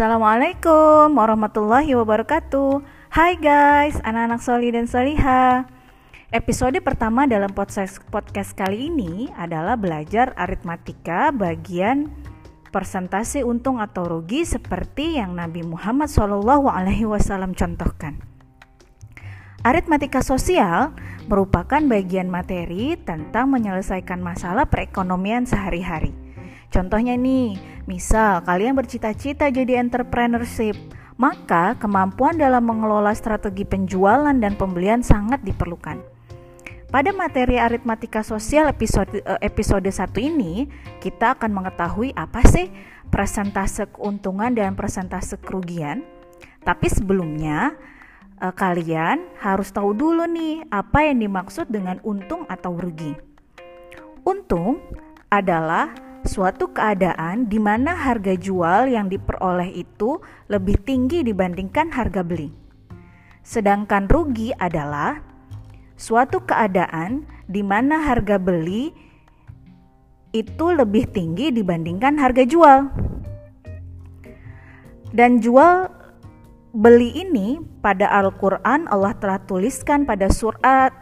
Assalamualaikum warahmatullahi wabarakatuh Hai guys, anak-anak soli dan soliha Episode pertama dalam podcast, podcast kali ini adalah belajar aritmatika bagian persentase untung atau rugi seperti yang Nabi Muhammad SAW contohkan. Aritmatika sosial merupakan bagian materi tentang menyelesaikan masalah perekonomian sehari-hari. Contohnya nih, misal kalian bercita-cita jadi entrepreneurship, maka kemampuan dalam mengelola strategi penjualan dan pembelian sangat diperlukan. Pada materi aritmatika sosial episode eh, episode 1 ini, kita akan mengetahui apa sih persentase keuntungan dan persentase kerugian. Tapi sebelumnya, eh, kalian harus tahu dulu nih apa yang dimaksud dengan untung atau rugi. Untung adalah suatu keadaan di mana harga jual yang diperoleh itu lebih tinggi dibandingkan harga beli. Sedangkan rugi adalah suatu keadaan di mana harga beli itu lebih tinggi dibandingkan harga jual. Dan jual beli ini pada Al-Qur'an Allah telah tuliskan pada surat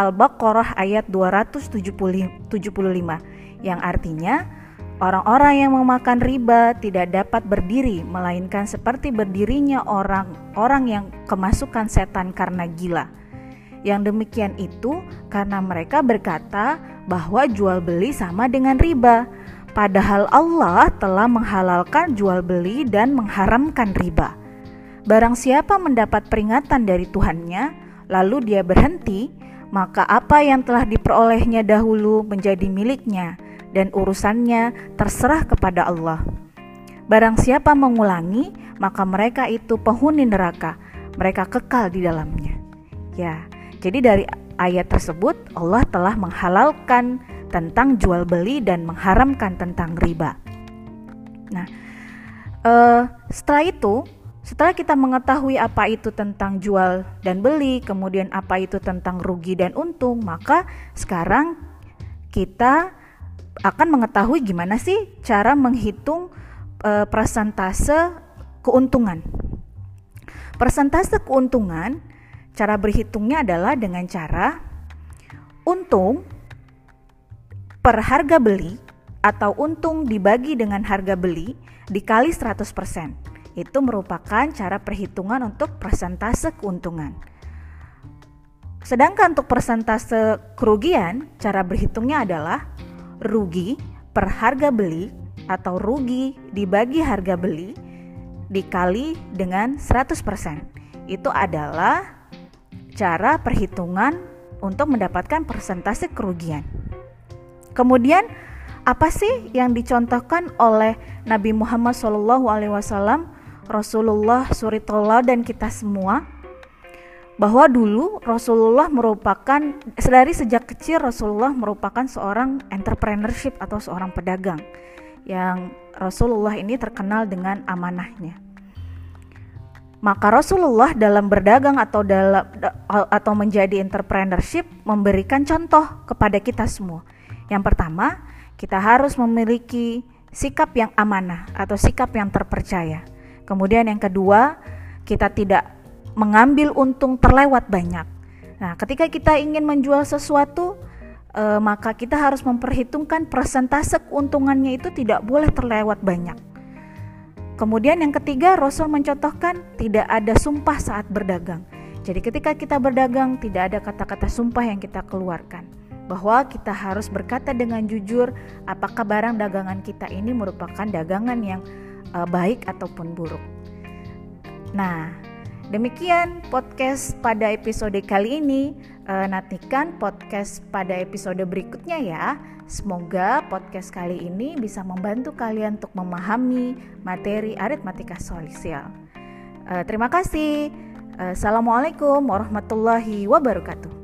Al-Baqarah ayat 275 yang artinya orang-orang yang memakan riba tidak dapat berdiri melainkan seperti berdirinya orang-orang yang kemasukan setan karena gila. Yang demikian itu karena mereka berkata bahwa jual beli sama dengan riba. Padahal Allah telah menghalalkan jual beli dan mengharamkan riba. Barang siapa mendapat peringatan dari Tuhannya, lalu dia berhenti, maka apa yang telah diperolehnya dahulu menjadi miliknya dan urusannya terserah kepada Allah. Barang siapa mengulangi, maka mereka itu penghuni neraka, mereka kekal di dalamnya. Ya, jadi dari ayat tersebut Allah telah menghalalkan tentang jual beli dan mengharamkan tentang riba. Nah, uh, setelah itu, setelah kita mengetahui apa itu tentang jual dan beli, kemudian apa itu tentang rugi dan untung, maka sekarang kita akan mengetahui gimana sih cara menghitung e, persentase keuntungan. Persentase keuntungan cara berhitungnya adalah dengan cara untung per harga beli atau untung dibagi dengan harga beli dikali 100%. Itu merupakan cara perhitungan untuk persentase keuntungan. Sedangkan untuk persentase kerugian, cara berhitungnya adalah rugi per harga beli atau rugi dibagi harga beli dikali dengan 100%. Itu adalah cara perhitungan untuk mendapatkan persentase kerugian. Kemudian apa sih yang dicontohkan oleh Nabi Muhammad SAW, Rasulullah Suritullah dan kita semua? Bahwa dulu Rasulullah merupakan dari sejak kecil Rasulullah merupakan seorang entrepreneurship atau seorang pedagang yang Rasulullah ini terkenal dengan amanahnya. Maka Rasulullah dalam berdagang atau dalam atau menjadi entrepreneurship memberikan contoh kepada kita semua. Yang pertama, kita harus memiliki sikap yang amanah atau sikap yang terpercaya. Kemudian yang kedua, kita tidak mengambil untung terlewat banyak. Nah, ketika kita ingin menjual sesuatu, e, maka kita harus memperhitungkan persentase keuntungannya itu tidak boleh terlewat banyak. Kemudian yang ketiga, Rasul mencontohkan tidak ada sumpah saat berdagang. Jadi ketika kita berdagang tidak ada kata-kata sumpah yang kita keluarkan. Bahwa kita harus berkata dengan jujur apakah barang dagangan kita ini merupakan dagangan yang uh, baik ataupun buruk. Nah, Demikian podcast pada episode kali ini. E, nantikan podcast pada episode berikutnya ya. Semoga podcast kali ini bisa membantu kalian untuk memahami materi aritmatika sosial. E, terima kasih. Assalamualaikum warahmatullahi wabarakatuh.